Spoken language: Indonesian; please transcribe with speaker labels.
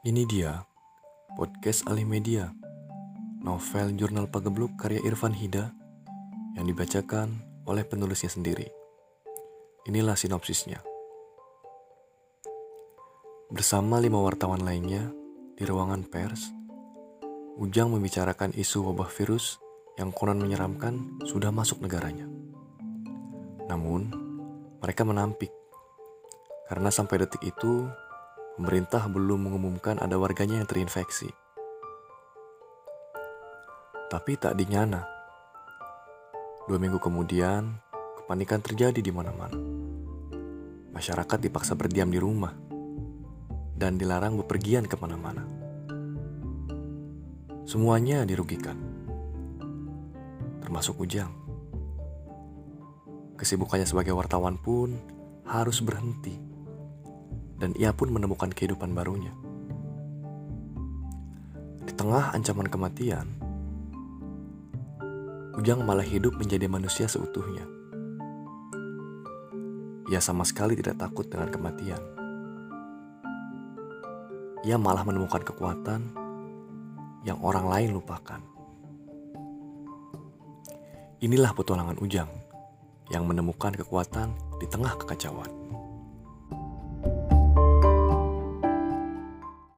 Speaker 1: Ini dia, podcast alih media, novel jurnal pagebluk karya Irfan Hida yang dibacakan oleh penulisnya sendiri. Inilah sinopsisnya. Bersama lima wartawan lainnya di ruangan pers, Ujang membicarakan isu wabah virus yang konon menyeramkan sudah masuk negaranya. Namun, mereka menampik karena sampai detik itu pemerintah belum mengumumkan ada warganya yang terinfeksi. Tapi tak dinyana. Dua minggu kemudian, kepanikan terjadi di mana-mana. Masyarakat dipaksa berdiam di rumah dan dilarang bepergian ke mana-mana. Semuanya dirugikan, termasuk Ujang. Kesibukannya sebagai wartawan pun harus berhenti dan ia pun menemukan kehidupan barunya. Di tengah ancaman kematian, Ujang malah hidup menjadi manusia seutuhnya. Ia sama sekali tidak takut dengan kematian. Ia malah menemukan kekuatan yang orang lain lupakan. Inilah petualangan Ujang yang menemukan kekuatan di tengah kekacauan.